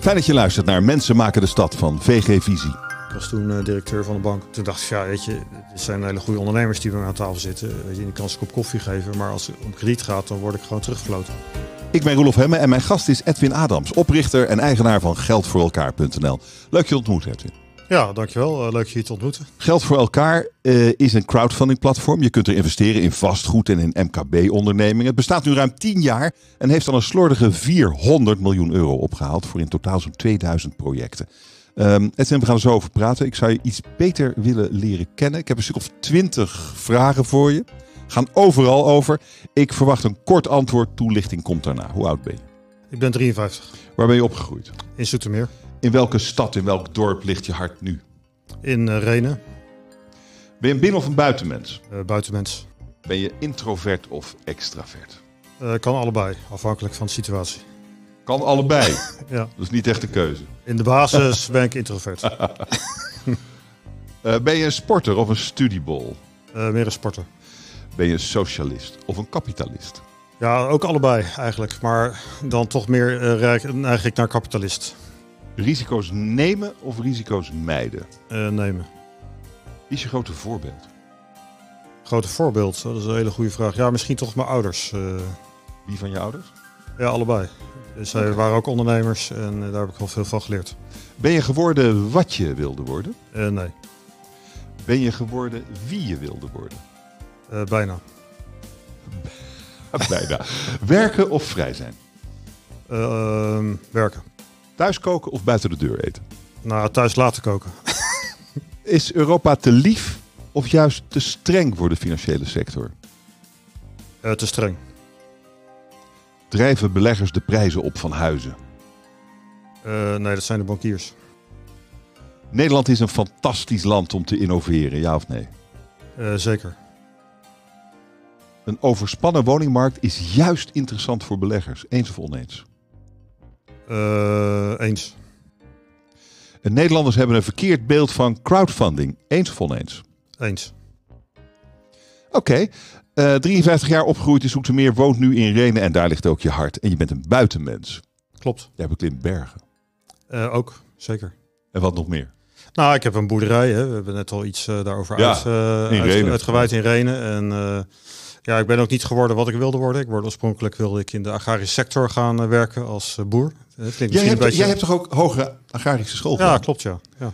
Fijn dat je luistert naar Mensen maken de stad van VG Visie. Ik was toen uh, directeur van de bank. Toen dacht ik, ja, weet je, het zijn hele goede ondernemers die bij mij aan tafel zitten. Weet je, die kan een kop koffie geven, maar als het om krediet gaat, dan word ik gewoon teruggefloten. Ik ben Roelof Hemme en mijn gast is Edwin Adams, oprichter en eigenaar van geldvoorelkaar.nl. Leuk je ontmoet, Edwin. Ja, dankjewel. Uh, leuk je hier te ontmoeten. Geld voor elkaar uh, is een crowdfunding platform. Je kunt er investeren in vastgoed en in MKB-ondernemingen. Het bestaat nu ruim 10 jaar en heeft al een slordige 400 miljoen euro opgehaald voor in totaal zo'n 2000 projecten. Um, Edwin, we gaan er zo over praten. Ik zou je iets beter willen leren kennen. Ik heb een stuk of 20 vragen voor je. Gaan overal over. Ik verwacht een kort antwoord. Toelichting komt daarna. Hoe oud ben je? Ik ben 53. Waar ben je opgegroeid? In Zoetermeer. In welke stad, in welk dorp ligt je hart nu? In uh, Renen. Ben je een binnen- of een buitenmens? Uh, buitenmens. Ben je introvert of extravert? Uh, kan allebei, afhankelijk van de situatie. Kan allebei? ja. Dat is niet echt een keuze. In de basis ben ik introvert. ben je een sporter of een studiebol? meer een sporter. Ben je een socialist of een kapitalist? Ja, ook allebei eigenlijk. Maar dan toch meer uh, neig ik naar kapitalist. Risico's nemen of risico's mijden? Uh, nemen. Wie is je grote voorbeeld? Grote voorbeeld? Dat is een hele goede vraag. Ja, misschien toch mijn ouders. Uh... Wie van je ouders? Ja, allebei. Zij okay. waren ook ondernemers en daar heb ik wel veel van geleerd. Ben je geworden wat je wilde worden? Uh, nee. Ben je geworden wie je wilde worden? Uh, bijna. bijna. werken of vrij zijn? Uh, werken. Thuis koken of buiten de deur eten? Nou, thuis laten koken. Is Europa te lief of juist te streng voor de financiële sector? Uh, te streng. Drijven beleggers de prijzen op van huizen? Uh, nee, dat zijn de bankiers. Nederland is een fantastisch land om te innoveren, ja of nee? Uh, zeker. Een overspannen woningmarkt is juist interessant voor beleggers. Eens of oneens? Uh, eens. En Nederlanders hebben een verkeerd beeld van crowdfunding. Eens of oneens? Eens. Oké. Okay. Uh, 53 jaar opgegroeid in Zoetermeer, woont nu in Renen en daar ligt ook je hart. En je bent een buitenmens. Klopt. Jij beklimt bergen. Uh, ook, zeker. En wat nog meer? Nou, ik heb een boerderij. Hè. We hebben net al iets uh, daarover ja, uit, uit, uitgeweid in Renen. En ja, ik ben ook niet geworden wat ik wilde worden. Ik word oorspronkelijk wilde ik in de agrarische sector gaan werken als boer. Jij hebt, beetje... jij hebt toch ook hoge agrarische school gedaan? Ja, klopt ja. ja.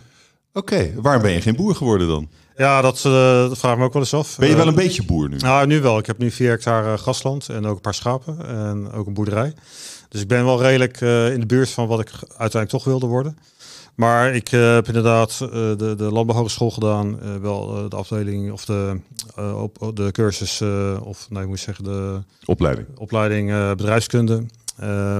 Oké, okay. waarom ben je geen boer geworden dan? Ja, dat, dat vraag ik me ook wel eens af. Ben je wel een beetje boer nu? Nou, nu wel. Ik heb nu vier hectare grasland en ook een paar schapen en ook een boerderij. Dus ik ben wel redelijk in de buurt van wat ik uiteindelijk toch wilde worden. Maar ik uh, heb inderdaad uh, de, de landbouwhogeschool gedaan. Uh, wel de afdeling of de, op, de cursus, of nee, ik moet zeggen de opleiding, opleiding bedrijfskunde.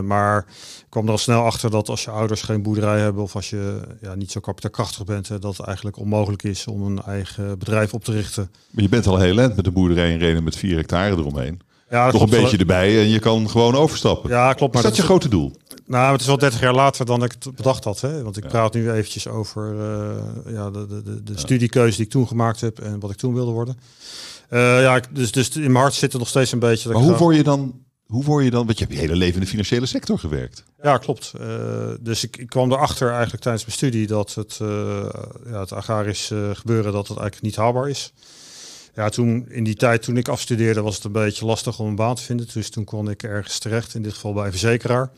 maar ik kwam er al snel achter dat als je ouders geen boerderij hebben of als je ja, niet zo kapitaalkrachtig bent, hè, dat het eigenlijk onmogelijk is om een eigen bedrijf op te richten. Maar je bent al heel eind met de boerderij in Renen met vier hectare eromheen. Ja, Nog een beetje erbij en je kan gewoon overstappen. Ja, klopt. Maar is dat, dat je grote doel? Nou, het is wel 30 jaar later dan ik het bedacht had. Hè? Want ik ja. praat nu eventjes over uh, ja, de, de, de, de ja. studiekeuze die ik toen gemaakt heb en wat ik toen wilde worden. Uh, ja, dus, dus in mijn hart zit er nog steeds een beetje. Maar hoe word je dan? Hoe word je dan? Want je hebt je hele leven in de financiële sector gewerkt. Ja, klopt. Uh, dus ik, ik, kwam erachter eigenlijk tijdens mijn studie dat het, ja, het agrarisch gebeuren dat het eigenlijk niet haalbaar is. Ja, toen in die tijd toen ik afstudeerde was het een beetje lastig om een baan te vinden. Dus toen kon ik ergens terecht, in dit geval bij een verzekeraar.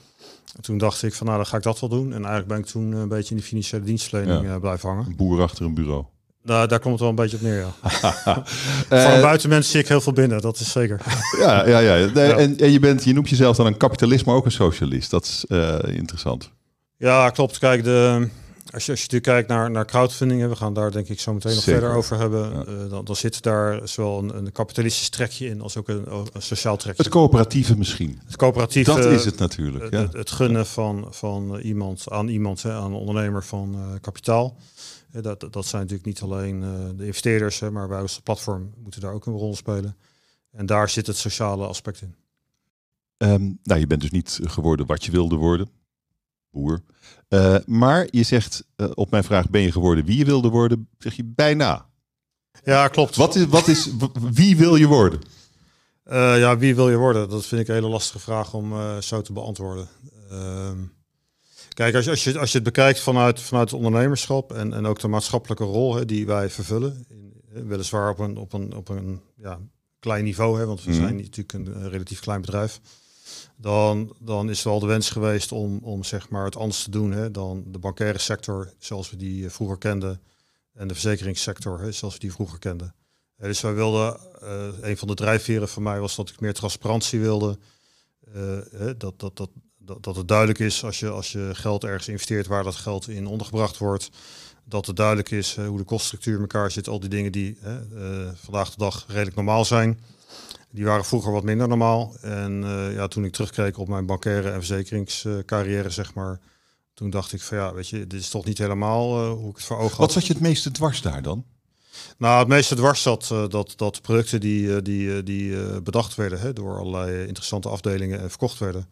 En toen dacht ik van nou, dan ga ik dat wel doen. En eigenlijk ben ik toen een beetje in de financiële dienstverlening ja. blijven hangen. Een boer achter een bureau. Nou, daar komt het wel een beetje op neer, ja. Voor een buitenmens zie ik heel veel binnen, dat is zeker. ja, ja, ja. Nee, ja. En, en, je, bent, je noemt jezelf dan een kapitalist, maar ook een socialist. Dat is uh, interessant. Ja, klopt. Kijk, de, als je, als je natuurlijk kijkt naar, naar crowdfunding, we gaan daar denk ik zo meteen nog Zeker. verder over hebben, ja. uh, dan, dan zit daar zowel een, een kapitalistisch trekje in als ook een, een sociaal trekje. Het coöperatieve misschien. Het coöperatieve. Dat is het natuurlijk. Het, ja. het, het gunnen van, van iemand aan iemand, hè, aan een ondernemer van uh, kapitaal. Uh, dat, dat zijn natuurlijk niet alleen de investeerders, hè, maar wij als platform moeten daar ook een rol spelen. En daar zit het sociale aspect in. Um, nou, je bent dus niet geworden wat je wilde worden. Boer. Uh, maar je zegt uh, op mijn vraag: ben je geworden wie je wilde worden? Zeg je bijna. Ja, klopt. Wat is, wat is, wie wil je worden? Uh, ja, wie wil je worden? Dat vind ik een hele lastige vraag om zo te beantwoorden. Ehm, Kijk, als je, als je, als je het bekijkt vanuit, vanuit het ondernemerschap en, en ook de maatschappelijke rol hè, die wij vervullen, in, weliswaar op een, op een, op een ja, klein niveau, hè, want we mhm. zijn natuurlijk een, relatief klein bedrijf, dan, dan is het wel de wens geweest om, om zeg maar het anders te doen hè, dan de bankaire sector zoals we die vroeger kenden en de verzekeringssector hè, zoals we die vroeger kenden. dus wij wilden, uh, een van de drijfveren van mij was dat ik meer transparantie wilde. Dat, dat, dat, dat, dat het duidelijk is als je, als je geld ergens investeert waar dat geld in ondergebracht wordt. Dat het duidelijk is hoe de koststructuur in elkaar zit. Al die dingen die uh, vandaag de dag redelijk normaal zijn. Die waren vroeger wat minder normaal. En uh, ja, toen ik terugkeek op mijn bankaire en verzekeringscarrière, zeg maar. Toen dacht ik van ja, weet je, dit is toch niet helemaal uh, hoe ik het voor ogen had. Wat zat je het meeste dwars daar dan? Nou, het meeste dwars zat uh, dat, dat producten die, die, die bedacht werden hè, door allerlei interessante afdelingen en verkocht werden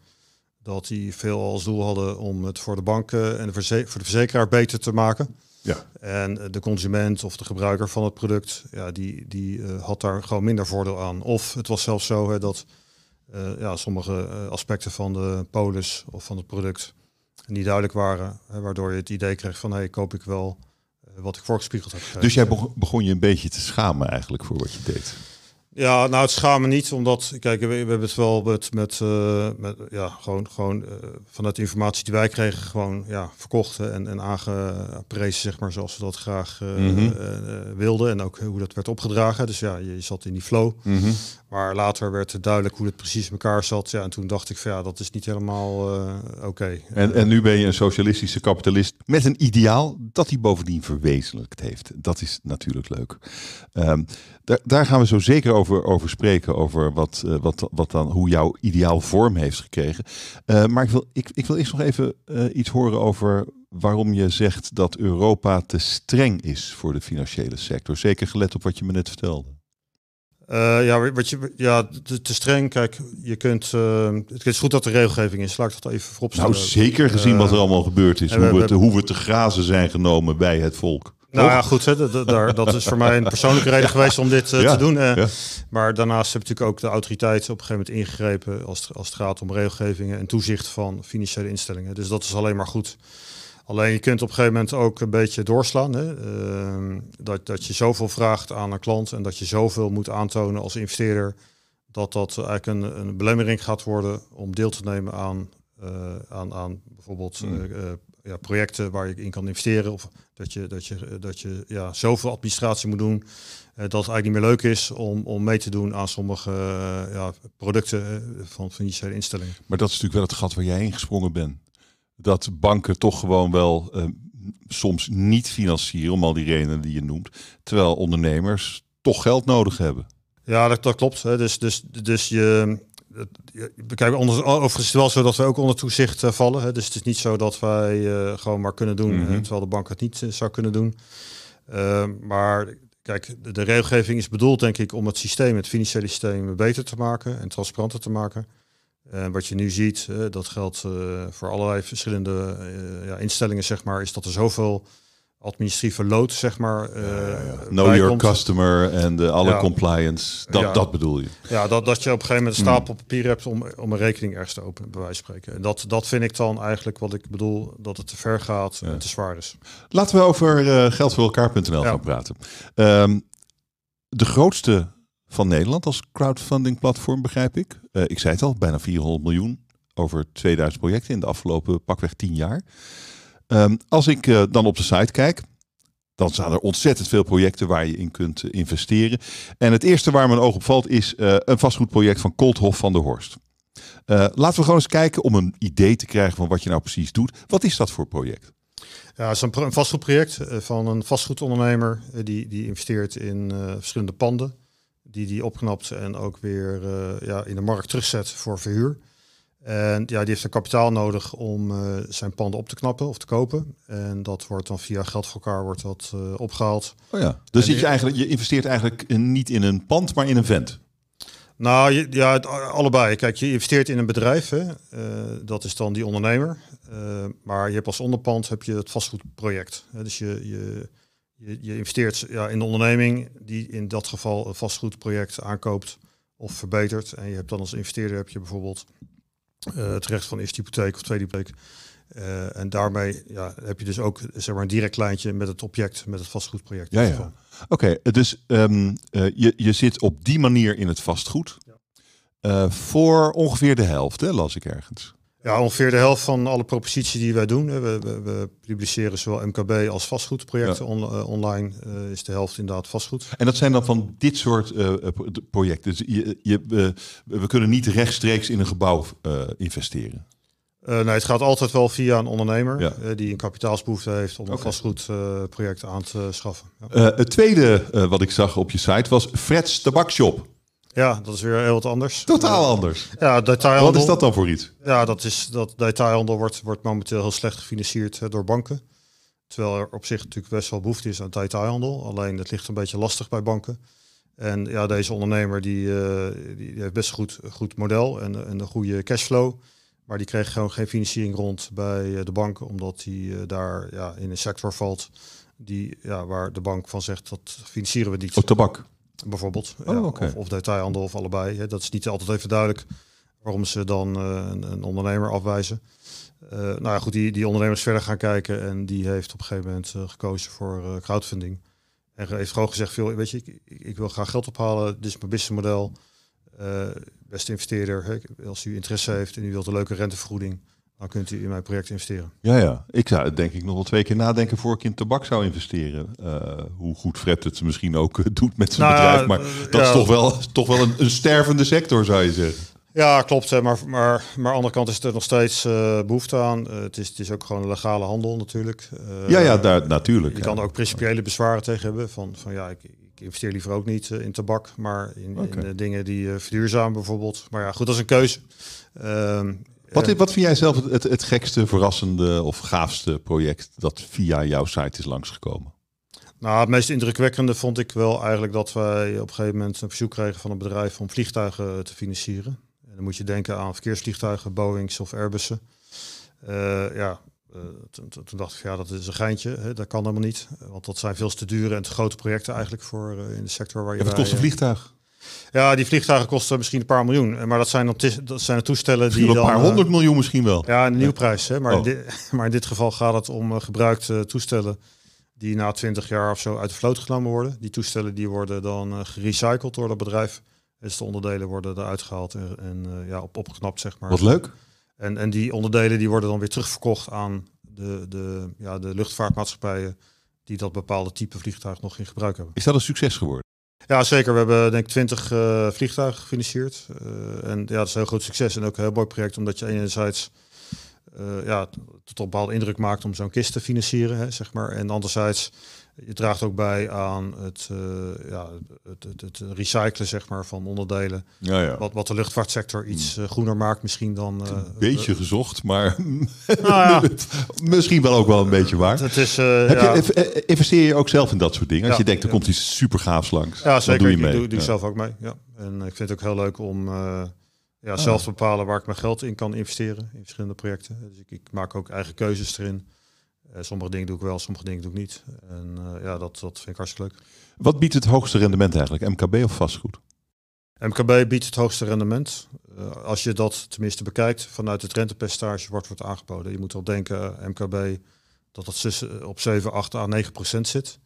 dat die veel als doel hadden om het voor de banken en de voor de verzekeraar beter te maken. Ja. En de consument of de gebruiker van het product, ja, die, die uh, had daar gewoon minder voordeel aan. Of het was zelfs zo hè, dat uh, ja, sommige aspecten van de polis of van het product niet duidelijk waren. Hè, waardoor je het idee kreeg van, hé, hey, koop ik wel wat ik voorgespiegeld heb. Dus jij begon je een beetje te schamen eigenlijk voor wat je deed? Ja, nou het schamen niet, omdat kijk, we, we hebben het wel met, met, uh, met ja, gewoon, gewoon uh, vanuit de informatie die wij kregen, gewoon ja, verkocht en, en aangeprezen, zeg maar, zoals we dat graag uh, mm -hmm. wilden. En ook hoe dat werd opgedragen. Dus ja, je zat in die flow. Mm -hmm. Maar later werd het duidelijk hoe het precies in elkaar zat. Ja, en toen dacht ik van ja, dat is niet helemaal oké. En, en nu ben je een socialistische kapitalist met een ideaal dat hij bovendien verwezenlijkt heeft. Dat is natuurlijk leuk. Um, daar, daar gaan we zo zeker over, over spreken, over wat, uh, wat, wat dan, hoe jouw ideaal vorm heeft gekregen. Uh, maar ik wil, ik, ik wil eerst nog even uh, iets horen over waarom je zegt dat Europa te streng is voor de financiële sector. Zeker gelet op wat je me net vertelde. ja, wat je, ja te, te, streng. Kijk, je kunt. het is goed dat er regelgeving is. Laat ik dat even vooropstellen. Nou, zeker gezien wat er allemaal gebeurd is. Hoe we, we, hoe we te grazen zijn genomen bij het volk. Nou ja, goed, hè, dat is voor mij een persoonlijke reden geweest om dit uh, te doen. Ja. Maar daarnaast heb natuurlijk ook de autoriteiten op een gegeven moment ingegrepen als het, als het gaat om regelgevingen en toezicht van financiële instellingen. Dus dat is alleen maar goed. Alleen je kunt op een gegeven moment ook een beetje doorslaan. Hè? Uh, dat, dat je zoveel vraagt aan een klant en dat je zoveel moet aantonen als investeerder. Dat dat eigenlijk een, een belemmering gaat worden om deel te nemen aan, aan, aan bijvoorbeeld mm ja, projecten waar je in kan investeren. Of dat je, dat je, dat je ja, zoveel administratie moet doen. Uh, dat het eigenlijk niet meer leuk is om, om mee te doen aan sommige uh, ja, producten uh, van financiële instellingen. Maar dat is natuurlijk wel het gat waar jij heen gesprongen bent. Dat banken toch gewoon wel soms niet financieren om al die redenen die je noemt. Terwijl ondernemers toch geld nodig hebben. Ja, dat, dat klopt. Hè. Dus, dus, dus je, Kijk, onder, overigens is het wel zo dat we ook onder toezicht uh, vallen. Hè. Dus het is niet zo dat wij uh, gewoon maar kunnen doen, mm -hmm. terwijl de bank het niet uh, zou kunnen doen. Ehm, maar kijk, de, de, regelgeving is bedoeld, denk ik, om het systeem, het financiële systeem, beter te maken en transparanter te maken. En wat je nu ziet, dat geldt voor allerlei verschillende ja, instellingen, zeg maar, is dat er zoveel administratieve lood, zeg maar. Uh. Know your komt. customer en de alle compliance. Dat, dat bedoel je. Ja, dat, dat je op een gegeven moment een stapel hmm. papier hebt om, om een rekening ergens te openen, bij wijze van spreken. En dat, dat vind ik dan eigenlijk wat ik bedoel, dat het te ver gaat en te zwaar is. Laten we over uh, geld voor elkaar.nl gaan praten. Um, de grootste van Nederland als crowdfunding platform, begrijp ik. Uh, ik zei het al, bijna 400 miljoen over 2000 projecten in de afgelopen pakweg 10 jaar. Um, als ik uh, dan op de site kijk, dan staan er ontzettend veel projecten waar je in kunt uh, investeren. En het eerste waar mijn oog op valt is uh, een vastgoedproject van Kolthof van der Horst. laten we gewoon eens kijken om een idee te krijgen van wat je nou precies doet. Wat is dat voor project? Ja, het is een, een vastgoedproject van een vastgoedondernemer die, die investeert in verschillende panden. Die die opknapt en ook weer ja, in de markt terugzet voor verhuur. En ja, die heeft een kapitaal nodig om uh, zijn panden op te knappen of te kopen. En dat wordt dan via geld voor elkaar wordt dat, uh, opgehaald. Oh ja. Dus zit je, eigenlijk, je investeert eigenlijk niet in een pand, maar in een vent? Nou je, ja, het, allebei. Kijk, je investeert in een bedrijf. Hè. Uh, dat is dan die ondernemer. maar je hebt als onderpand heb je het vastgoedproject. Hè. Dus je, je, je, je, investeert ja, in de onderneming die in dat geval een vastgoedproject aankoopt of verbetert. En je hebt dan als investeerder heb je bijvoorbeeld het recht van eerste hypotheek of tweede hypotheek. Uh, en daarmee ja, heb je dus ook zeg maar, een direct lijntje met het object, met het vastgoedproject. Ja, ja. Oké, dus um, uh, je, je zit op die manier in het vastgoed. Ja. Uh, voor ongeveer de helft, hè, las ik ergens. Ja, ongeveer de helft van alle proposities die wij doen. We, we, we publiceren zowel MKB als vastgoedprojecten on, uh, online. Uh, is de helft inderdaad vastgoed. En dat zijn dan van dit soort uh, projecten. Dus je, je, we kunnen niet rechtstreeks in een gebouw investeren. nee, het gaat altijd wel via een ondernemer ja. die een kapitaalsbehoefte heeft om een vastgoedproject aan te schaffen. Ja. het tweede wat ik zag op je site was Fred's Tabakshop. Ja, dat is weer heel wat anders. Totaal anders. Ja, detailhandel. Wat is dat dan voor iets? Ja, dat is dat detailhandel wordt, wordt momenteel heel slecht gefinancierd eh, door banken. Terwijl er op zich natuurlijk best wel behoefte is aan detailhandel. Alleen het ligt een beetje lastig bij banken. En ja, deze ondernemer die, uh, die heeft best een goed, goed model en, en een goede cashflow. Maar die kreeg gewoon geen financiering rond bij eh, de banken, omdat hij daar ja, in een sector valt die, ja, waar de bank van zegt dat financieren we niet. Op tabak? Bijvoorbeeld. Oh, ja, of, of, detailhandel of allebei. Dat is niet altijd even duidelijk waarom ze dan uh, een, een, ondernemer afwijzen. Uh, nou ja, goed, die, die ondernemers verder gaan kijken en die heeft op een gegeven moment uh, gekozen voor crowdfunding. En heeft gewoon gezegd, veel, weet je, ik, ik, wil graag geld ophalen, dit is mijn businessmodel. beste investeerder, hè, als u interesse heeft en u wilt een leuke rentevergoeding, dan kunt u in mijn project investeren. Ja, ja. Ik zou denk ik nog wel twee keer nadenken voor ik in tabak zou investeren. Uh, hoe goed Fred het misschien ook eh, doet met zijn nou, bedrijf. Maar uh, dat ja. is toch wel, toch wel een, een, stervende sector, zou je zeggen. Ja, klopt. Maar, maar, maar aan de andere kant is er nog steeds uh, behoefte aan. het, is, het is ook gewoon een legale handel natuurlijk. ja, ja, daar, natuurlijk. Je kan er ook principiële bezwaren tegen hebben. Van, van ja, ik, ik investeer liever ook niet in tabak, maar in, okay. in dingen die verduurzamen bijvoorbeeld. Maar ja, goed, dat is een keuze. Ehm, wat, wat vind jij zelf het, het, gekste, verrassende of gaafste project dat via jouw site is langsgekomen? Nou, het meest indrukwekkende vond ik wel eigenlijk dat wij op een gegeven moment een verzoek kregen van een bedrijf om vliegtuigen te financieren. En dan moet je denken aan verkeersvliegtuigen, Boeings of Airbussen. Uh, ja, uh, toen, toen, dacht ik, ja, dat is een geintje. Hè? Dat kan helemaal niet. Want dat zijn veel te dure en te grote projecten eigenlijk voor uh, in de sector waar je. Ja, wat kost een vliegtuig? Ja, die vliegtuigen kosten misschien een paar miljoen. Maar dat zijn, dat zijn de toestellen die. Een paar honderd miljoen misschien wel. Ja, een nieuwprijs. Hè? Maar, oh. in dit, maar in dit geval gaat het om uh, gebruikte toestellen die na 20 jaar of zo uit de vloot genomen worden. Die toestellen die worden dan gerecycled door dat bedrijf. Dus de onderdelen worden eruit gehaald en, en ja, op, opgeknapt, zeg maar. Wat leuk. En, en die onderdelen die worden dan weer terugverkocht aan de, de, ja, de luchtvaartmaatschappijen die dat bepaalde type vliegtuig nog in gebruik hebben. Is dat een succes geworden? Ja, zeker. We hebben denk ik 20 uh, vliegtuigen gefinancierd. Uh, en ja, dat is een heel groot succes en ook een heel mooi project, omdat je enerzijds uh, ja, tot een bepaalde indruk maakt om zo'n kist te financieren, hè, zeg maar. En anderzijds je draagt ook bij aan het, uh, ja, het, het, het, recyclen zeg maar, van onderdelen. Ja, ja. Wat, wat de luchtvaartsector iets uh, groener maakt misschien dan... Uh, een beetje gezocht, maar nou ja. misschien wel ook wel een beetje waar. Het is, Heb ja. je, investeer je ook zelf in dat soort dingen? Als je denkt, er komt iets super gaafs langs. Ja, zeker. Doe je mee. Ik doe, doe zelf ook mee. Ja. En ik vind het ook heel leuk om ja, ah. zelf te bepalen waar ik mijn geld in kan investeren. In verschillende projecten. Dus ik, ik maak ook eigen keuzes erin. Uh, sommige dingen doe ik wel, sommige dingen doe ik niet. En uh, ja, dat, dat vind ik hartstikke leuk. Wat biedt het hoogste rendement eigenlijk? MKB of vastgoed? MKB biedt het hoogste rendement. Uh, als je dat tenminste bekijkt vanuit het rentepercentage wordt wordt aangeboden. Je moet wel denken, MKB, dat dat op 7, 8 à 9 procent zit.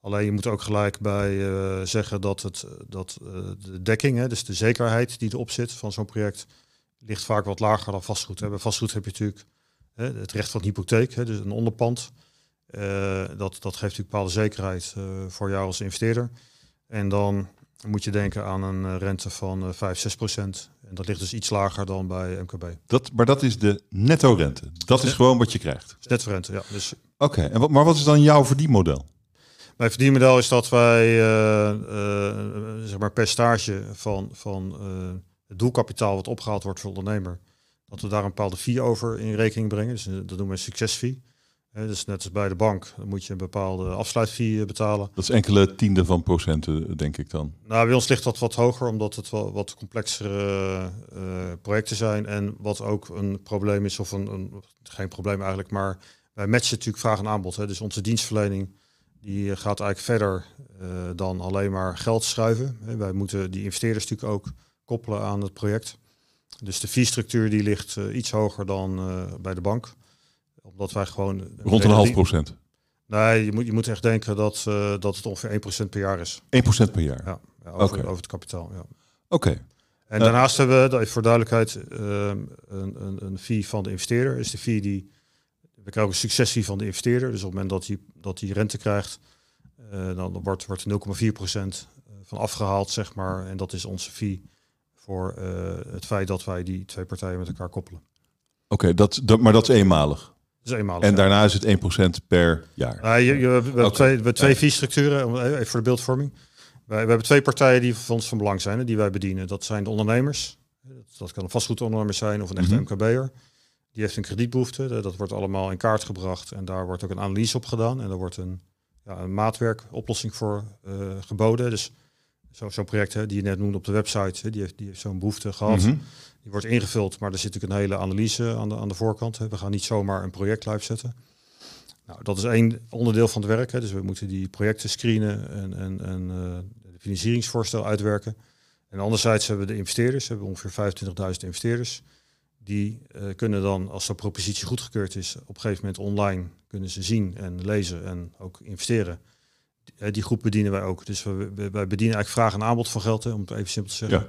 Alleen je moet ook gelijk bij uh, zeggen dat, het, dat uh, de dekking, hè, dus de zekerheid die erop zit van zo'n project, ligt vaak wat lager dan vastgoed. Hè. Bij vastgoed heb je natuurlijk het recht van hypotheek, hè, dus een onderpand. Uh, dat, dat geeft natuurlijk bepaalde zekerheid uh, voor jou als investeerder. En dan moet je denken aan een eh, rente van 5, 6 procent. En dat ligt dus iets lager dan bij MKB. Dat, maar dat is de netto rente. Dat is gewoon wat je krijgt. Netto rente, ja. Dus... Oké, en wat, maar wat is dan jouw verdienmodel? Mijn verdienmodel is dat wij zeg maar percentage van, van het doelkapitaal wat opgehaald wordt voor de ondernemer dat we daar een bepaalde fee over in rekening brengen. Dus eh, dat noemen we een succesfee. dus net als bij de bank, dan moet je een bepaalde afsluitfee eh, betalen. Dat is enkele tiende van procenten, denk ik dan. Nou, bij ons ligt dat wat hoger, omdat het wel wat complexere uh, projecten zijn. En wat ook een probleem is, of een, een, geen probleem eigenlijk, maar wij matchen natuurlijk vraag en aanbod. Hè. Dus onze dienstverlening die gaat eigenlijk verder uh, dan alleen maar geld schuiven. Wij moeten die investeerders natuurlijk ook koppelen aan het project. Dus de fee-structuur die ligt uh, iets hoger dan uh, bij de bank. Omdat wij gewoon... Rond een half procent? Nee, je moet, je moet echt denken dat, uh, dat het ongeveer 1% per jaar is. 1% per jaar? Ja, ja over, over, het kapitaal, ja. Oké. En daarnaast hebben we, voor duidelijkheid, een, een, een fee van de investeerder. is de fee die... We krijgen een successie van de investeerder. Dus op het moment dat hij, dat hij rente krijgt, dan wordt, wordt 0,4% van afgehaald, zeg maar. En dat is onze fee voor uh, het feit dat wij die twee partijen met elkaar koppelen. Oké, dat, dat, maar dat is eenmalig. Dat is eenmalig. En daarna is het 1% per jaar. Uh, je, je, we, hebben okay. twee, we twee fee-structuren, even voor de beeldvorming. Wij, we hebben twee partijen die voor ons van belang zijn, die wij bedienen. Dat zijn de ondernemers. Dat kan een vastgoedondernemer zijn of een echte mm -hmm. MKB'er. Die heeft een kredietbehoefte. Dat wordt allemaal in kaart gebracht. En daar wordt ook een analyse op gedaan. En er wordt een, ja, een maatwerkoplossing voor uh, geboden. Dus zo'n zo project hè, die je net noemde op de website, hè, die heeft, die heeft zo'n behoefte gehad. Mm -hmm. Die wordt ingevuld, maar er zit natuurlijk een hele analyse aan de, aan de voorkant. Hè. We gaan niet zomaar een project live zetten. Nou, dat is één onderdeel van het werk. Hè. Dus we moeten die projecten screenen en, en, en uh, de financieringsvoorstel uitwerken. En anderzijds hebben we de investeerders, we hebben ongeveer 25.000 investeerders. Die uh, kunnen dan, als de propositie goedgekeurd is, op een gegeven moment online kunnen ze zien en lezen en ook investeren die groep bedienen wij ook. Dus we, wij bedienen eigenlijk vraag en aanbod van geld, hè, om het even simpel te zeggen. Ja.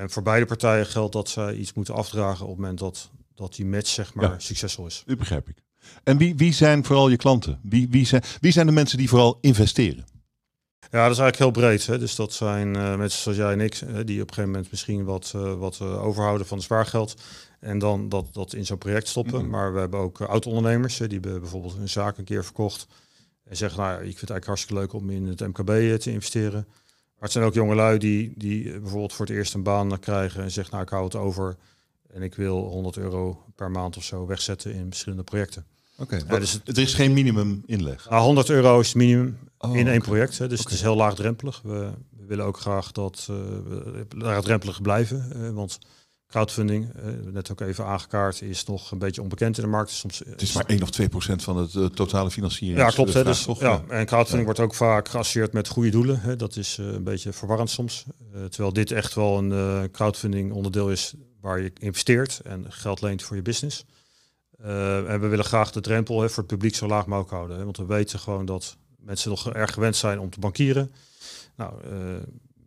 En voor beide partijen geldt dat zij iets moeten afdragen op het moment dat, dat die match zeg maar ja. succesvol is. Dat begrijp ik. En wie, wie zijn vooral je klanten? Wie, wie, zijn, wie zijn de mensen die vooral investeren? Ja, dat is eigenlijk heel breed. Hè. Dus dat zijn uh, mensen zoals jij en ik, hè, die op een gegeven moment misschien wat, uh, wat uh, overhouden van het spaargeld. En dan dat, dat in zo'n project stoppen. Mm -hmm. Maar we hebben ook oud-ondernemers, die hebben bijvoorbeeld een zaak een keer verkocht. En zeggen, nou, ik vind het eigenlijk hartstikke leuk om in het MKB te investeren. Maar het zijn ook jongelui die, die bijvoorbeeld voor het eerst een baan krijgen en zeggen, nou, ik hou het over en ik wil 100 euro per maand of zo wegzetten in verschillende projecten. Oké, okay, ja, dus het, er is geen minimum inleg? Nou, 100 euro is het minimum oh, in één okay. project. Hè, dus okay. het is heel laagdrempelig. We, we willen ook graag dat uh, laagdrempelig blijven. Uh, want crowdfunding, uh, net ook even aangekaart, is nog een beetje onbekend in de markt. Soms, het is maar 1 of 2 procent van het uh, totale financiering. Ja, klopt. Hè, dus, ja, en crowdfunding ja. wordt ook vaak geassocieerd met goede doelen. Hè. Dat is uh, een beetje verwarrend soms. terwijl dit echt wel een crowdfunding onderdeel is waar je investeert en geld leent voor je business. en we willen graag de drempel hè, voor het publiek zo laag mogelijk houden. Hè, want we weten gewoon dat mensen nog erg gewend zijn om te bankieren. Nou,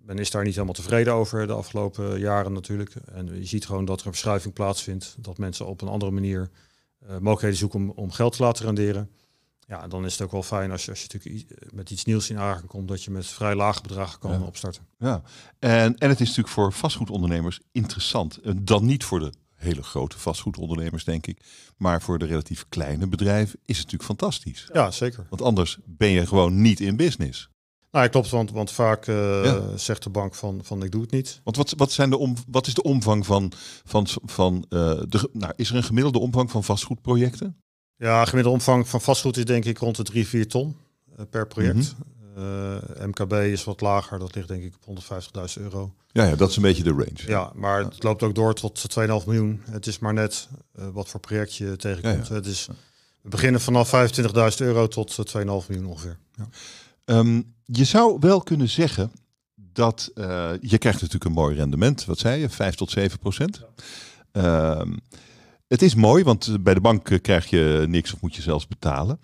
men is daar niet helemaal tevreden over de afgelopen jaren natuurlijk. En je ziet gewoon dat er een verschuiving plaatsvindt. Dat mensen op een andere manier uh, mogelijkheden zoeken om, om geld te laten renderen. Ja, dan is het ook wel fijn als je, als je natuurlijk met iets nieuws in aanraking komt, dat je met vrij lage bedragen kan ja. opstarten. Ja, en, en het is natuurlijk voor vastgoedondernemers interessant. Dan niet voor de hele grote vastgoedondernemers, denk ik. Maar voor de relatief kleine bedrijven is het natuurlijk fantastisch. Ja, zeker. Want anders ben je gewoon niet in business. Nou, klopt, want, want vaak uh, ja. zegt de bank van, van ik doe het niet. Want wat, wat, zijn de om, wat is de omvang van, van, van uh, de, nou, is er een gemiddelde omvang van vastgoedprojecten? Ja, gemiddelde omvang van vastgoed is denk ik rond de 3, 4 ton uh, per project. Mm -hmm. MKB is wat lager, dat ligt denk ik op 150.000 euro. Ja, ja, dat is een beetje de range. Ja, maar ja. het loopt ook door tot 2,5 miljoen. Het is maar net wat voor project je tegenkomt. Ja, het is, we beginnen vanaf 25.000 euro tot 2,5 miljoen ongeveer. Ja. Um, je zou wel kunnen zeggen dat uh, je krijgt natuurlijk een mooi rendement. Wat zei je? 5 tot 7 procent. Ja. Um, het is mooi, want bij de bank krijg je niks of moet je zelfs betalen.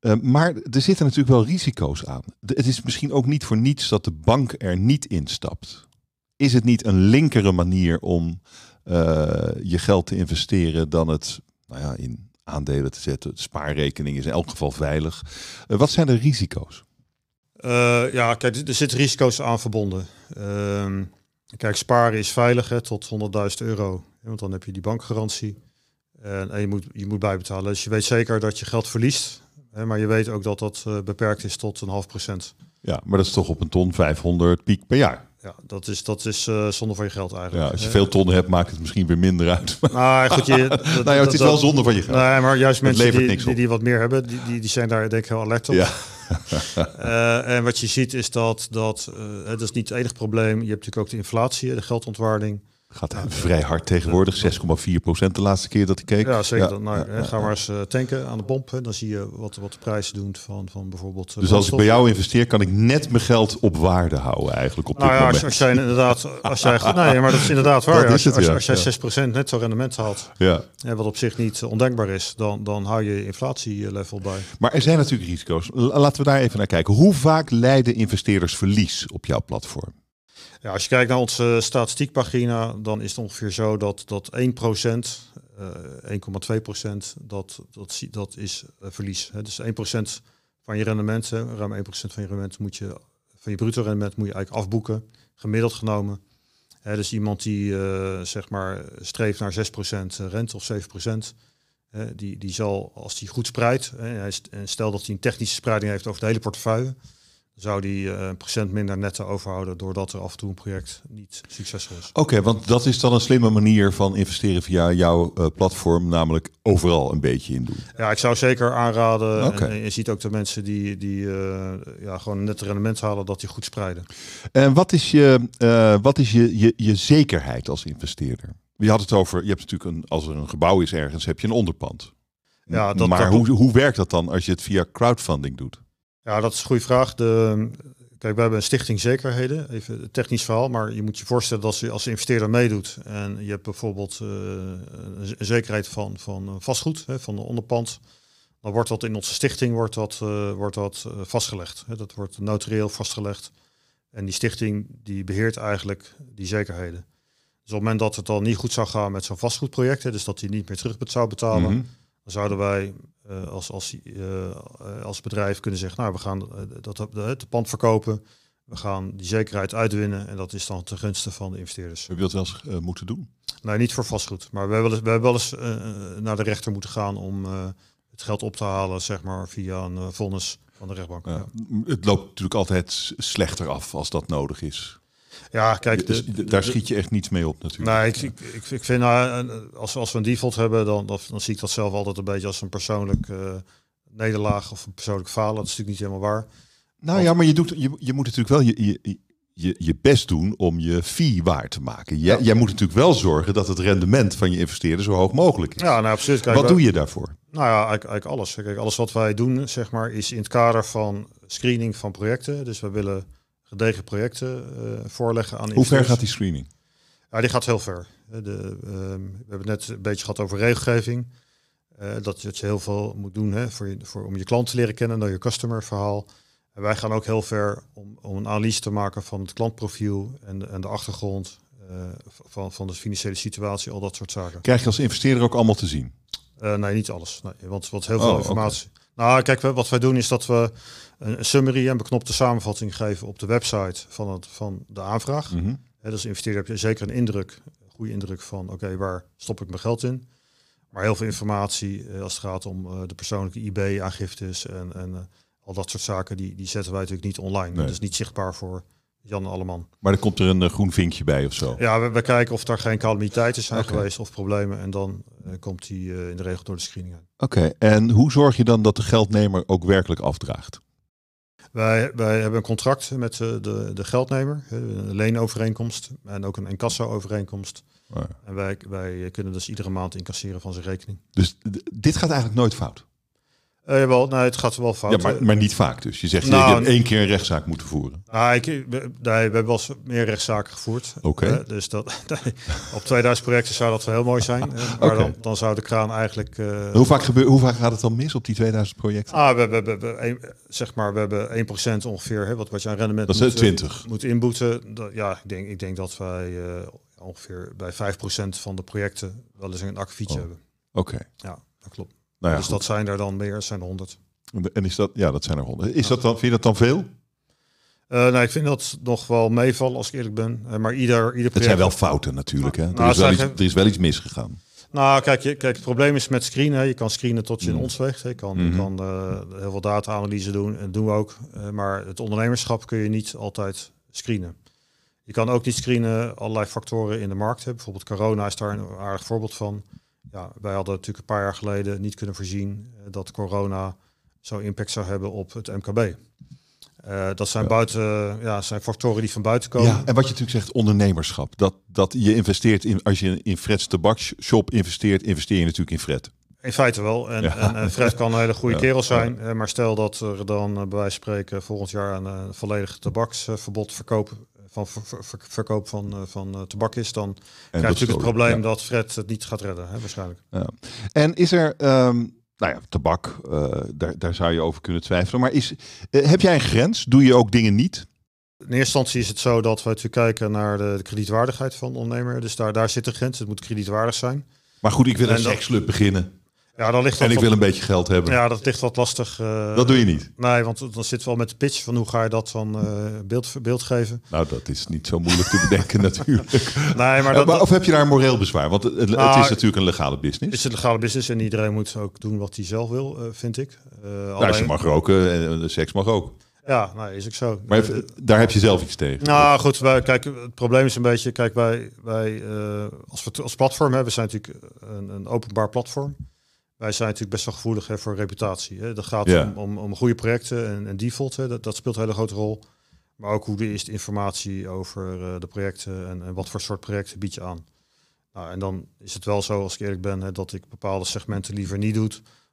Uh, maar er zitten natuurlijk wel risico's aan. Het is misschien ook niet voor niets dat de bank er niet instapt. Is het niet een linkere manier om je geld te investeren dan het nou ja, in aandelen te zetten? De spaarrekening is in elk geval veilig. Wat zijn de risico's? Uh, ja, kijk, er zitten risico's aan verbonden. Uh, kijk, sparen is veilig tot 100.000 euro. Want dan heb je die bankgarantie. En, en, je, moet, je moet bijbetalen. Dus je weet zeker dat je geld verliest. Hè, maar je weet ook dat dat uh, beperkt is tot een half procent. Ja, maar dat is toch op een ton 500 piek per jaar. Ja, dat is, dat is uh, zonde van je geld eigenlijk. Ja, als je veel tonnen hebt, maakt het misschien weer minder uit. Nou, goed, je, dat, nou ja, het is wel zonde van je geld. Nee, maar juist mensen die, die, die, wat meer hebben, die, die, die zijn daar denk ik heel alert op. Ja. uh, en wat je ziet is dat, dat uh, dat is niet het enige probleem. Je hebt natuurlijk ook de inflatie, de geldontwaarding. Gaat vrij hard tegenwoordig, 6,4 procent de laatste keer dat ik keek. Ja, zeker. Nou, ga maar eens uh, tanken aan de pomp. Hè. Dan zie je wat, wat de prijzen doen van, van bijvoorbeeld. Uh, dus als ik bij jou investeer, kan ik net mijn geld op waarde houden eigenlijk op nou dit ja, moment. Als, als jij inderdaad, als jij nee, maar dat is inderdaad waar. Is als, het, als, als jij Ja. 6% netto rendement haalt, Ja. wat op zich niet ondenkbaar is, dan, dan hou je inflatielevel bij. Maar er zijn natuurlijk risico's. Laten we daar even naar kijken. Hoe vaak leiden investeerders verlies op jouw platform? Ja, als je kijkt naar onze statistiekpagina, dan is het ongeveer zo dat, dat 1%, eh 1,2%, dat, dat, dat is eh, verlies. Hè. Dus 1% van je rendement, ruim 1% van je rendement moet je, van je bruto rendement moet je eigenlijk afboeken, gemiddeld genomen. Hè, dus iemand die eh, zeg maar streeft naar 6% rente of 7%, hè, die, die zal, als die goed spreidt, en stel dat hij een technische spreiding heeft over de hele portefeuille, zou die eh, een procent minder netto overhouden doordat er af en toe een project niet succesvol is. Oké, want dat is dan een slimme manier van investeren via jouw eh, platform, namelijk overal een beetje in doen. Ja, ik zou zeker aanraden. En, en je ziet ook de mensen die, die eh, ja, gewoon net rendement halen, dat die goed spreiden. En wat is je, wat is je, je, je zekerheid als investeerder? Je had het over, je hebt natuurlijk een, als er een gebouw is ergens, heb je een onderpand. Ja, dat- maar dat- hoe, hoe werkt dat dan als je het via crowdfunding doet? Ja, dat is een goede vraag. De, kijk, we hebben een stichting zekerheden, even een technisch verhaal, maar je moet je voorstellen dat als je als investeerder meedoet en je hebt bijvoorbeeld eh, een zekerheid van, van vastgoed, hè, van een onderpand, dan wordt dat in onze stichting wordt dat, eh, wordt dat eh, vastgelegd. Hè. Dat wordt notarieel vastgelegd. En die stichting die beheert eigenlijk die zekerheden. Dus op het moment dat het dan niet goed zou gaan met zo'n vastgoedproject, hè, dus dat hij niet meer terug zou betalen, Mhm. dan zouden wij eh, als, als, eh, eh, als bedrijf kunnen zeggen, nou we gaan eh, dat, het pand verkopen, we gaan die zekerheid uitwinnen en dat is dan ten gunste van de investeerders. Heb je dat wel eens eh, moeten doen? Nee, niet voor vastgoed, maar we hebben wel eens, we hebben wel eens eh, naar de rechter moeten gaan om eh, het geld op te halen, zeg maar via een eh, vonnis van de rechtbank. Ja. Ja, Het loopt natuurlijk altijd slechter af als dat nodig is. Ja kijk, Dus de, daar schiet je echt niets mee op natuurlijk. Nee, ik, ik, ik, ik vind nou, eh, als, als we een default hebben, dan, dan, dan zie ik dat zelf altijd een beetje als een persoonlijk eh, nederlaag of een persoonlijk falen. Dat is natuurlijk niet helemaal waar. Nou ja, maar je, doet, je, je moet natuurlijk wel je, je, je, je best doen om je fee waar te maken. Jij, Ja. jij moet natuurlijk wel zorgen dat het rendement van je investeerder zo hoog mogelijk is. Ja, nou absoluut. Kijk, Wat wij- doe je daarvoor? Nou ja, eigenlijk, eigenlijk alles. Kijk, alles wat wij doen, zeg maar, is in het kader van screening van projecten. Dus we willen gedegen projecten eh, voorleggen aan Hoe ver gaat die screening? Ja, die gaat heel ver. Eh, De, ehm, we hebben het net een beetje gehad over regelgeving. Eh, dat, je, heel veel moet doen hè, voor je, voor, om je klant te leren kennen, naar je customer verhaal. En wij gaan ook heel ver om, om een analyse te maken van het klantprofiel en de, en de achtergrond van, van de financiële situatie, al dat soort zaken. Krijg je als investeerder ook allemaal te zien? Nee, niet alles. Nee, want wat heel Oh, veel informatie. Nou, kijk, wat wij doen is dat we een, summary en beknopte samenvatting geven op de website van, het, van de aanvraag. Mhm. Hè, dus investeerder heb je zeker een indruk, een goede indruk van, oké, waar stop ik mijn geld in? Maar heel veel informatie eh, als het gaat om eh, de persoonlijke IB-aangiftes en, en eh, al dat soort zaken, die, die zetten wij natuurlijk niet online. Nee. Dat is niet zichtbaar voor Jan Alleman. Maar er komt er een groen vinkje bij of zo. Ja, we, we kijken of er geen calamiteiten zijn geweest of problemen en dan komt die in de regel door de screening uit. Oké, en hoe zorg je dan dat de geldnemer ook werkelijk afdraagt? Wij, wij hebben een contract met eh, de, de geldnemer, een leenovereenkomst en ook een incasso-overeenkomst. Oh ja. En wij, wij kunnen dus iedere maand incasseren van zijn rekening. Dus dit gaat eigenlijk nooit fout. Eh jawel, nee, het gaat wel fout. Ja, maar, maar niet vaak dus. Je zegt, je- Nou, hebt één keer een rechtszaak moeten voeren. Nou, ik, we, nee, we hebben wel eens meer rechtszaken gevoerd. Oké. Eh, dus dat, op 2000 projecten zou dat wel heel mooi zijn. eh, maar dan, dan zou de kraan eigenlijk... eh, Hoe vaak, gebeur, hoe vaak gaat het dan mis op die 2000 projecten? Ah, we we een, zeg maar, we hebben 1% ongeveer, hè, wat, wat je aan rendement Dat is moet, eh, eh, 20. moet inboeten. Dat, ja, ik denk, ik denk dat wij eh, ongeveer bij 5% van de projecten wel eens een akkefietje Oh. hebben. Oké. Ja, dat klopt. Nou ja, dus dat zijn er dan meer, zijn er 100. goed. En is dat, ja, dat zijn er honderd. Is dat dan, vind je dat dan veel? Eh nou, ik vind dat nog wel meevallen als ik eerlijk ben. Eh, maar ieder, ieder project... Het zijn wel fouten natuurlijk. Hè? Nou, Er, is wel iets, er is wel iets misgegaan. Nou, kijk, je, kijk, het probleem is met screenen. Je kan screenen tot je Mm. in ons weegt. Je kan, je Mhm. kan eh, heel veel data-analyse doen. En doen we ook. Maar het ondernemerschap kun je niet altijd screenen. Je kan ook niet screenen allerlei factoren in de markt. Hè. Bijvoorbeeld corona is daar een aardig voorbeeld van. Ja, wij hadden natuurlijk een paar jaar geleden niet kunnen voorzien eh, dat corona zo impact zou hebben op het MKB. Uh, dat zijn, buiten, ja, zijn factoren die van buiten komen. Ja, en wat je natuurlijk zegt, ondernemerschap. Dat, dat je investeert in, als je in Fred's tabakshop investeert, investeer je natuurlijk in Fred. In feite wel. En, en, Fred kan een hele goede kerel zijn. Maar stel dat er dan bij wijze van spreken volgend jaar een volledig tabaksverbod verkopen van verkoop van, van tabak is, dan krijg je natuurlijk het probleem dat Fred het niet gaat redden, hè, waarschijnlijk. Ja. En is er, um, nou ja, tabak, uh, daar, daar zou je over kunnen twijfelen. Maar is, heb jij een grens? Doe je ook dingen niet? In eerste instantie is het zo dat we natuurlijk kijken naar de, de kredietwaardigheid van de ondernemer. Dus daar, daar zit de grens. Het moet kredietwaardig zijn. Maar goed, ik wil een seksclub beginnen. Ja, dan ligt en ik wil een beetje geld hebben. Ja, dat ligt wat lastig. Uh, dat doe je niet? Nee, want dan zit wel met de pitch van hoe ga je dat van uh, beeld, beeld geven. Nou, dat is niet zo moeilijk te bedenken natuurlijk. Nee, maar, dat, maar of heb je daar een moreel bezwaar? Want het, het nou, is natuurlijk een legale business. Het is een legale business en iedereen moet ook doen wat hij zelf wil, uh, vind ik. Nou, alleen... je mag roken en seks mag ook. Ja, nou is ik zo. Maar even, daar heb je zelf iets tegen. Nou goed, wij, kijk, het probleem is een beetje, kijk, wij, wij als we als platform hebben, we zijn natuurlijk een, een openbaar platform wij zijn natuurlijk best wel gevoelig hè, voor reputatie. Hè. Dat gaat om, om, om goede projecten en, en default. Hè. Dat, dat speelt een hele grote rol. Maar ook hoe is de informatie over uh, de projecten en, en, wat voor soort projecten bied je aan. Nou, en dan is het wel zo, als ik eerlijk ben, hè, dat ik bepaalde segmenten liever niet doe.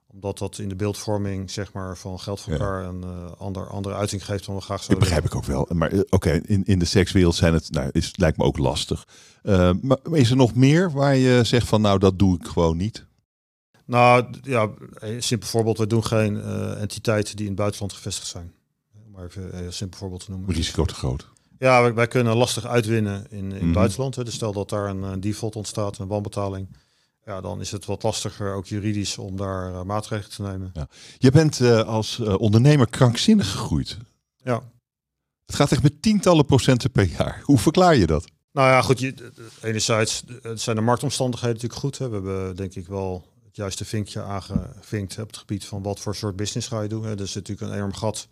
Omdat dat in de beeldvorming zeg maar, van geld voor elkaar een uh, ander, andere uiting geeft dan we graag zouden. Dat begrijp ik ook wel. Maar uh, oké, okay, in, in de sekswereld zijn het, nou, is, lijkt me ook lastig. maar is er nog meer waar je zegt van nou dat doe ik gewoon niet? Nou ja, een simpel voorbeeld. We doen geen uh, entiteiten die in het buitenland gevestigd zijn. Om maar even een simpel voorbeeld te noemen. Risico te groot. Ja, wij, wij kunnen lastig uitwinnen in, in het mhm. buitenland. Hè. Dus stel dat daar een, een, default ontstaat, een wanbetaling. Ja, dan is het wat lastiger, ook juridisch, om daar uh, maatregelen te nemen. Ja. Je bent uh, als ondernemer krankzinnig gegroeid. Ja. Het gaat echt met tientallen procenten per jaar. Hoe verklaar je dat? Nou ja, goed. Je, enerzijds zijn de marktomstandigheden natuurlijk goed. Hè. We hebben denk ik wel juiste vinkje aangevinkt op het gebied van wat voor soort business ga je doen. Er is natuurlijk een enorm gat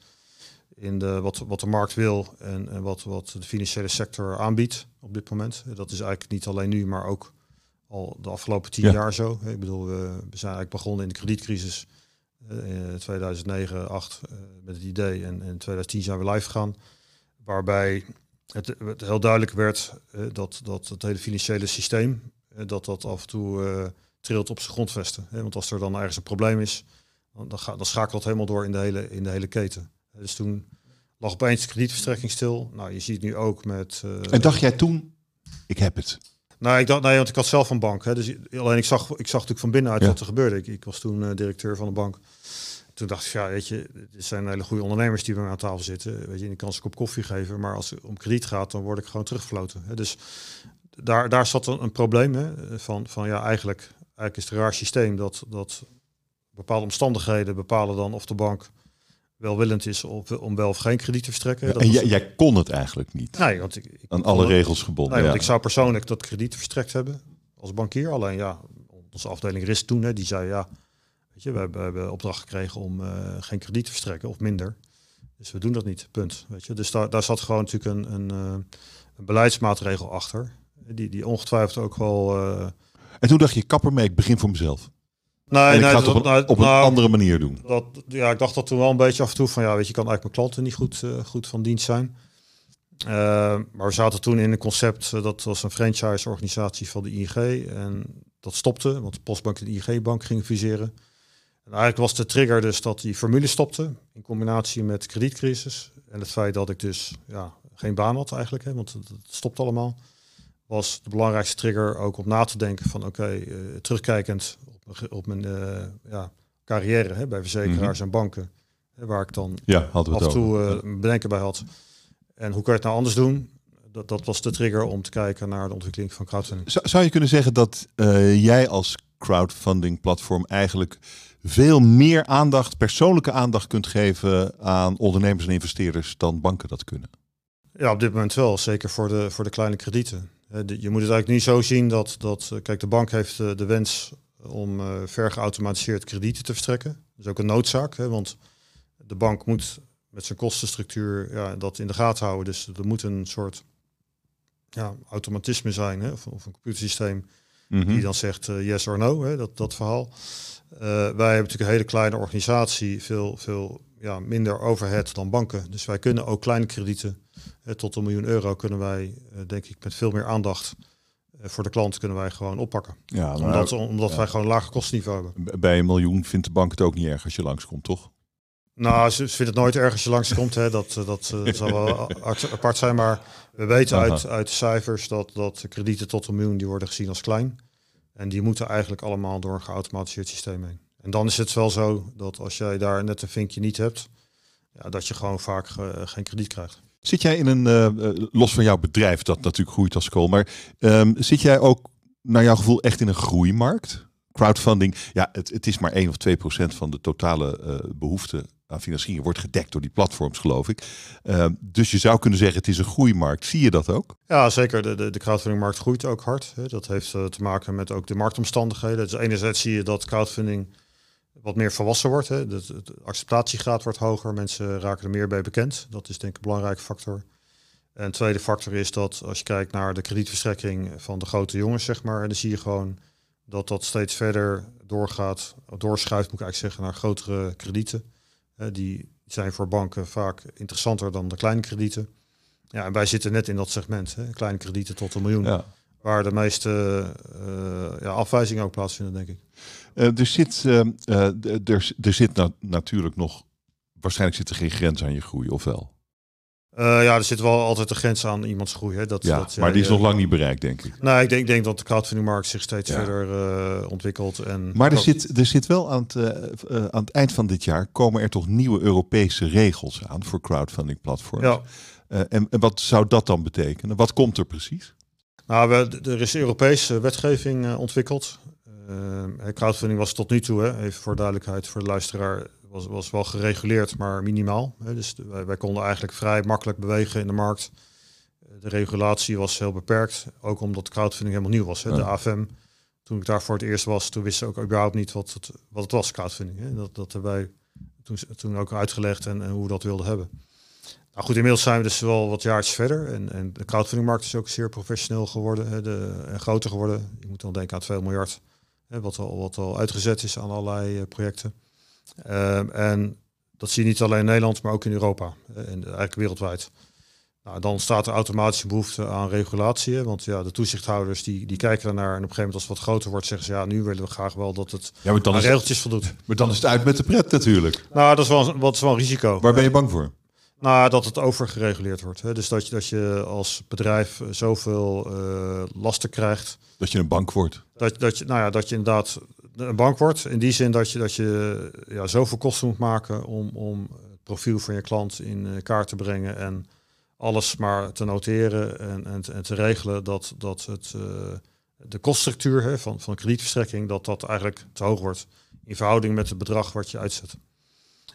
in de, wat, wat de markt wil en, en wat, wat de financiële sector aanbiedt op dit moment. Dat is eigenlijk niet alleen nu, maar ook al de afgelopen tien jaar zo. Ik bedoel, we, zijn eigenlijk begonnen in de kredietcrisis uh, in 2009, 8 uh, met het idee en in 2010 zijn we live gegaan. Waarbij het, het heel duidelijk werd uh, dat, dat het hele financiële systeem, dat dat af en toe trilt op zijn grondvesten. Want als er dan ergens een probleem is, dan, gaat, dan schakelt het helemaal door in de hele, in de hele keten. Dus toen lag opeens de kredietverstrekking stil. Nou, je ziet nu ook met... Uh, en dacht jij toen, ik heb het? Nou, ik dacht, nee, want ik had zelf een bank. Hè, dus alleen ik zag, ik zag natuurlijk van binnenuit ja. wat er gebeurde. Ik, ik was toen uh, directeur van de bank. Toen dacht ik, ja, weet je, het zijn hele goede ondernemers die bij mij aan tafel zitten. Weet je, ik kan ze een kop koffie geven, maar als het om krediet gaat, dan word ik gewoon teruggefloten. Hè. Dus daar, daar zat een, een probleem hè, van, van ja, eigenlijk eigenlijk is het een raar systeem dat, dat bepaalde omstandigheden bepalen dan of de bank welwillend is of, om wel of geen krediet te verstrekken. Ja, en jij, jij, kon het eigenlijk niet? Nee, want ik, ik aan alle regels gebonden. Nee, want ik zou persoonlijk dat krediet verstrekt hebben als bankier. Alleen ja, onze afdeling RIS toen, hè, die zei ja, weet je, we hebben, we hebben opdracht gekregen om uh, geen krediet te verstrekken of minder. Dus we doen dat niet, punt. Weet je? Dus daar, daar zat gewoon natuurlijk een, een, een beleidsmaatregel achter. Die, die ongetwijfeld ook wel uh, en toen dacht je, kapper mee, ik begin voor mezelf. Nee, en ik nee, ga het op, een, nou, op een nou, andere manier doen. Dat, ja, ik dacht dat toen wel een beetje af en toe van, ja, weet je, kan eigenlijk mijn klanten niet goed, uh, goed van dienst zijn. Uh, maar we zaten toen in een concept, uh, dat was een franchise-organisatie van de ING. En dat stopte, want de Postbank en de ING-bank gingen fuseren. En eigenlijk was de trigger dus dat die formule stopte, in combinatie met kredietcrisis. En het feit dat ik dus ja, geen baan had eigenlijk, hè, want het, het stopt allemaal was de belangrijkste trigger ook om na te denken van oké, okay, uh, terugkijkend op, op mijn uh, ja, carrière hè, bij verzekeraars mm -hmm. en banken, hè, waar ik dan ja, af en toe uh, bedenken bij had. En hoe kan je het nou anders doen? Dat, dat was de trigger om te kijken naar de ontwikkeling van crowdfunding. Zou, zou je kunnen zeggen dat jij als crowdfunding platform eigenlijk veel meer aandacht, persoonlijke aandacht kunt geven aan ondernemers en investeerders dan banken dat kunnen? Ja, op dit moment wel. Zeker voor de, voor de kleine kredieten. Je moet het eigenlijk niet zo zien dat, dat eh, kijk, de bank heeft eh, de wens om vergeautomatiseerd kredieten te verstrekken. Dat is ook een noodzaak, hè, want de bank moet met zijn kostenstructuur ja, dat in de gaten houden. Dus er moet een soort ja, automatisme zijn, hè, of, of een computersysteem mm die dan zegt yes or no, hè, dat, dat verhaal. wij hebben natuurlijk een hele kleine organisatie, veel, veel ja, minder overhead dan banken. Dus wij kunnen ook kleine kredieten tot een miljoen euro kunnen wij, denk ik, met veel meer aandacht voor de klant kunnen wij gewoon oppakken. Ja, omdat, omdat wij gewoon een lager kostenniveau hebben. Bij een miljoen vindt de bank het ook niet erg als je langskomt, toch? Nou, ze, ze vindt het nooit erg als je langskomt. Hè. Dat, dat, dat zal wel apart zijn. Maar we weten uit, uit de cijfers dat, dat kredieten tot een miljoen die worden gezien als klein. En die moeten eigenlijk allemaal door een geautomatiseerd systeem heen. En dan is het wel zo dat als jij daar net een vinkje niet hebt, ja, dat je gewoon vaak geen krediet krijgt. Zit jij in een, uh, los van jouw bedrijf, dat natuurlijk groeit als school, maar um, zit jij ook naar jouw gevoel echt in een groeimarkt? Crowdfunding, ja, het, het is maar 1 of 2 procent van de totale uh, behoefte aan financiering wordt gedekt door die platforms, geloof ik. Uh, dus je zou kunnen zeggen, het is een groeimarkt. Zie je dat ook? Ja, zeker. De, de, de crowdfundingmarkt groeit ook hard. Dat heeft te maken met ook de marktomstandigheden. Dus enerzijds zie je dat crowdfunding wat meer volwassen wordt. Hè. De, de, acceptatiegraad wordt hoger. Mensen raken er meer bij bekend. Dat is denk ik een belangrijke factor. En een tweede factor is dat als je kijkt naar de kredietverstrekking van de grote jongens, zeg maar, dan zie je gewoon dat dat steeds verder doorgaat, doorschuift, moet ik eigenlijk zeggen, naar grotere kredieten. die zijn voor banken vaak interessanter dan de kleine kredieten. Ja, en wij zitten net in dat segment, hè, kleine kredieten tot een miljoen. Ja. Waar de meeste uh, ja, afwijzingen ook plaatsvinden, denk ik. Uh, er zit, uh, er, er zit natuurlijk nog, waarschijnlijk zit er geen grens aan je groei, of wel? ja, er zit wel altijd een grens aan iemands groei. Hè. Dat, ja, dat, maar die is nog lang niet bereikt, denk ik. Nou, ik denk, denk dat de crowdfundingmarkt zich steeds verder ontwikkelt. En maar er zit, er zit wel aan het, aan het eind van dit jaar komen er toch nieuwe Europese regels aan voor crowdfunding platforms. Ja. En, en wat zou dat dan betekenen? Wat komt er precies? Nou, we, er is Europese wetgeving ontwikkeld. Uh, crowdfunding was tot nu toe, hè, even voor duidelijkheid voor de luisteraar, was, was wel gereguleerd, maar minimaal. Hè. Dus wij, wij, konden eigenlijk vrij makkelijk bewegen in de markt. De regulatie was heel beperkt, ook omdat crowdfunding helemaal nieuw was. Hè. De AFM, toen ik daar voor het eerst was, toen wisten ze ook überhaupt niet wat het, wat het was, crowdfunding. Hè. Dat, dat hebben wij toen, toen ook uitgelegd en, en hoe we dat wilden hebben. Nou goed, inmiddels zijn we dus wel wat jaartjes verder. En, en de crowdfundingmarkt is ook zeer professioneel geworden hè, de, en groter geworden. Je moet dan denken aan 2 miljard, wat, al, wat al uitgezet is aan allerlei uh, projecten. Um, en dat zie je niet alleen in Nederland, maar ook in Europa. en eigenlijk wereldwijd. Nou, dan staat er automatisch een behoefte aan regulatie. Want ja, de toezichthouders die, die kijken ernaar. En op een gegeven moment als het wat groter wordt, zeggen ze ja, nu willen we graag wel dat het ja, maar dan aan regeltjes voldoet. Maar dan is het uit met de pret natuurlijk. Nou, dat is wel, wat is wel een risico. Waar ben je bang voor? Nou, dat het overgereguleerd wordt. Hè. Dus dat je, dat je als bedrijf zoveel uh, lasten krijgt. Dat je een bank wordt. Dat, je, nou ja, dat je inderdaad een bank wordt. In die zin dat je, dat je ja, zoveel kosten moet maken om, om het profiel van je klant in eh, kaart te brengen. En alles maar te noteren en, en, te regelen dat, dat het, uh, de koststructuur hè, van, van kredietverstrekking, dat dat eigenlijk te hoog wordt. In verhouding met het bedrag wat je uitzet.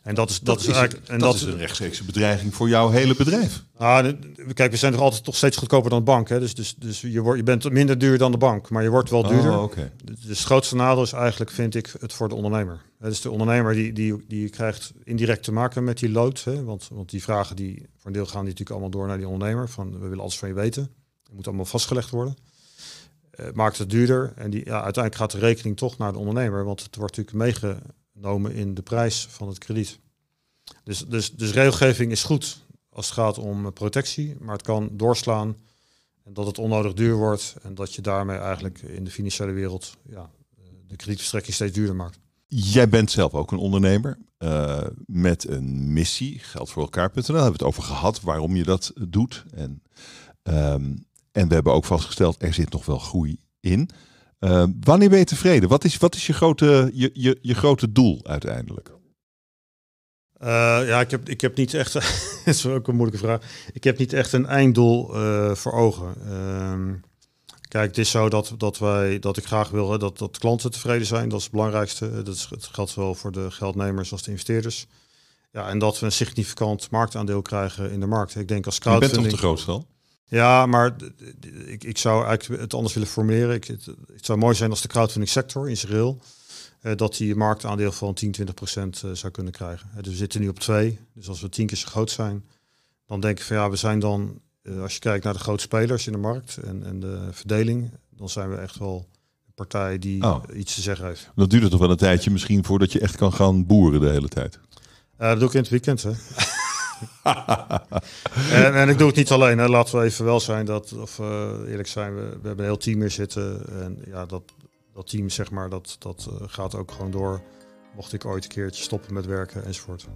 En dat is, dat, is, eigenlijk, en dat, is een rechtstreekse bedreiging voor jouw hele bedrijf. Nou, kijk, we zijn toch altijd toch steeds goedkoper dan de bank. Hè? Dus, dus, dus je, wordt, je bent minder duur dan de bank, maar je wordt wel duurder. Oh, okay. Dus het grootste nadeel is eigenlijk, vind ik, het voor de ondernemer. Dus de ondernemer die, die, die krijgt indirect te maken met die lood. Hè? Want, want die vragen die voor een deel gaan die natuurlijk allemaal door naar die ondernemer. Van we willen alles van je weten. Het moet allemaal vastgelegd worden. Uh, maakt het duurder. En die, ja, uiteindelijk gaat de rekening toch naar de ondernemer. Want het wordt natuurlijk meege genomen in de prijs van het krediet. Dus, dus, dus regelgeving is goed als het gaat om protectie, maar het kan doorslaan en dat het onnodig duur wordt en dat je daarmee eigenlijk in de financiële wereld ja, de kredietverstrekking steeds duurder maakt. Jij bent zelf ook een ondernemer uh, met een missie, geld voor elkaar.nl. Hebben we het over gehad waarom je dat doet. En, um, en we hebben ook vastgesteld, er zit nog wel groei in. Uh, wanneer ben je tevreden? Wat is, wat is je, grote, je, je, je grote doel uiteindelijk? Uh, ja, ik heb, ik heb niet echt, dat is ook een moeilijke vraag. Ik heb niet echt een einddoel uh, voor ogen. Uh, kijk, het is zo dat, dat, wij, dat ik graag wil hè, dat, dat klanten tevreden zijn. Dat is het belangrijkste. Dat, is, het geldt zowel voor de geldnemers als de investeerders. Ja, en dat we een significant marktaandeel krijgen in de markt. Ik denk als crowdfunding... Je bent toch de grootste ja, maar ik, ik zou eigenlijk het anders willen formuleren. Ik, het, het, zou mooi zijn als de crowdfunding sector geheel, uh, dat die marktaandeel van 10, 20 procent uh, zou kunnen krijgen. Uh, dus we zitten nu op twee. Dus als we tien keer zo groot zijn, dan denk ik van ja, we zijn dan, als je kijkt naar de grote spelers in de markt en, en de verdeling, dan zijn we echt wel een partij die oh. iets te zeggen heeft. Dat duurt het toch wel een tijdje misschien voordat je echt kan gaan boeren de hele tijd? dat doe ik in het weekend. Hè. en, en, ik doe het niet alleen. Hè. Laten we even wel zijn dat, of eerlijk zijn, we, we hebben een heel team hier zitten. En ja, dat, dat team, zeg maar, dat, dat gaat ook gewoon door. Mocht ik ooit een keertje stoppen met werken enzovoort.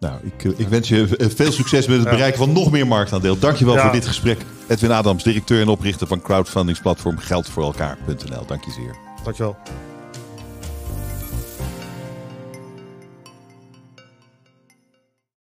Nou, ik, ik wens je veel succes met het bereiken van nog meer marktaandeel. Dankjewel ja. voor dit gesprek. Edwin Adams, directeur en oprichter van crowdfundingsplatform geldvoorelkaar.nl. Dank je zeer. Dankjewel.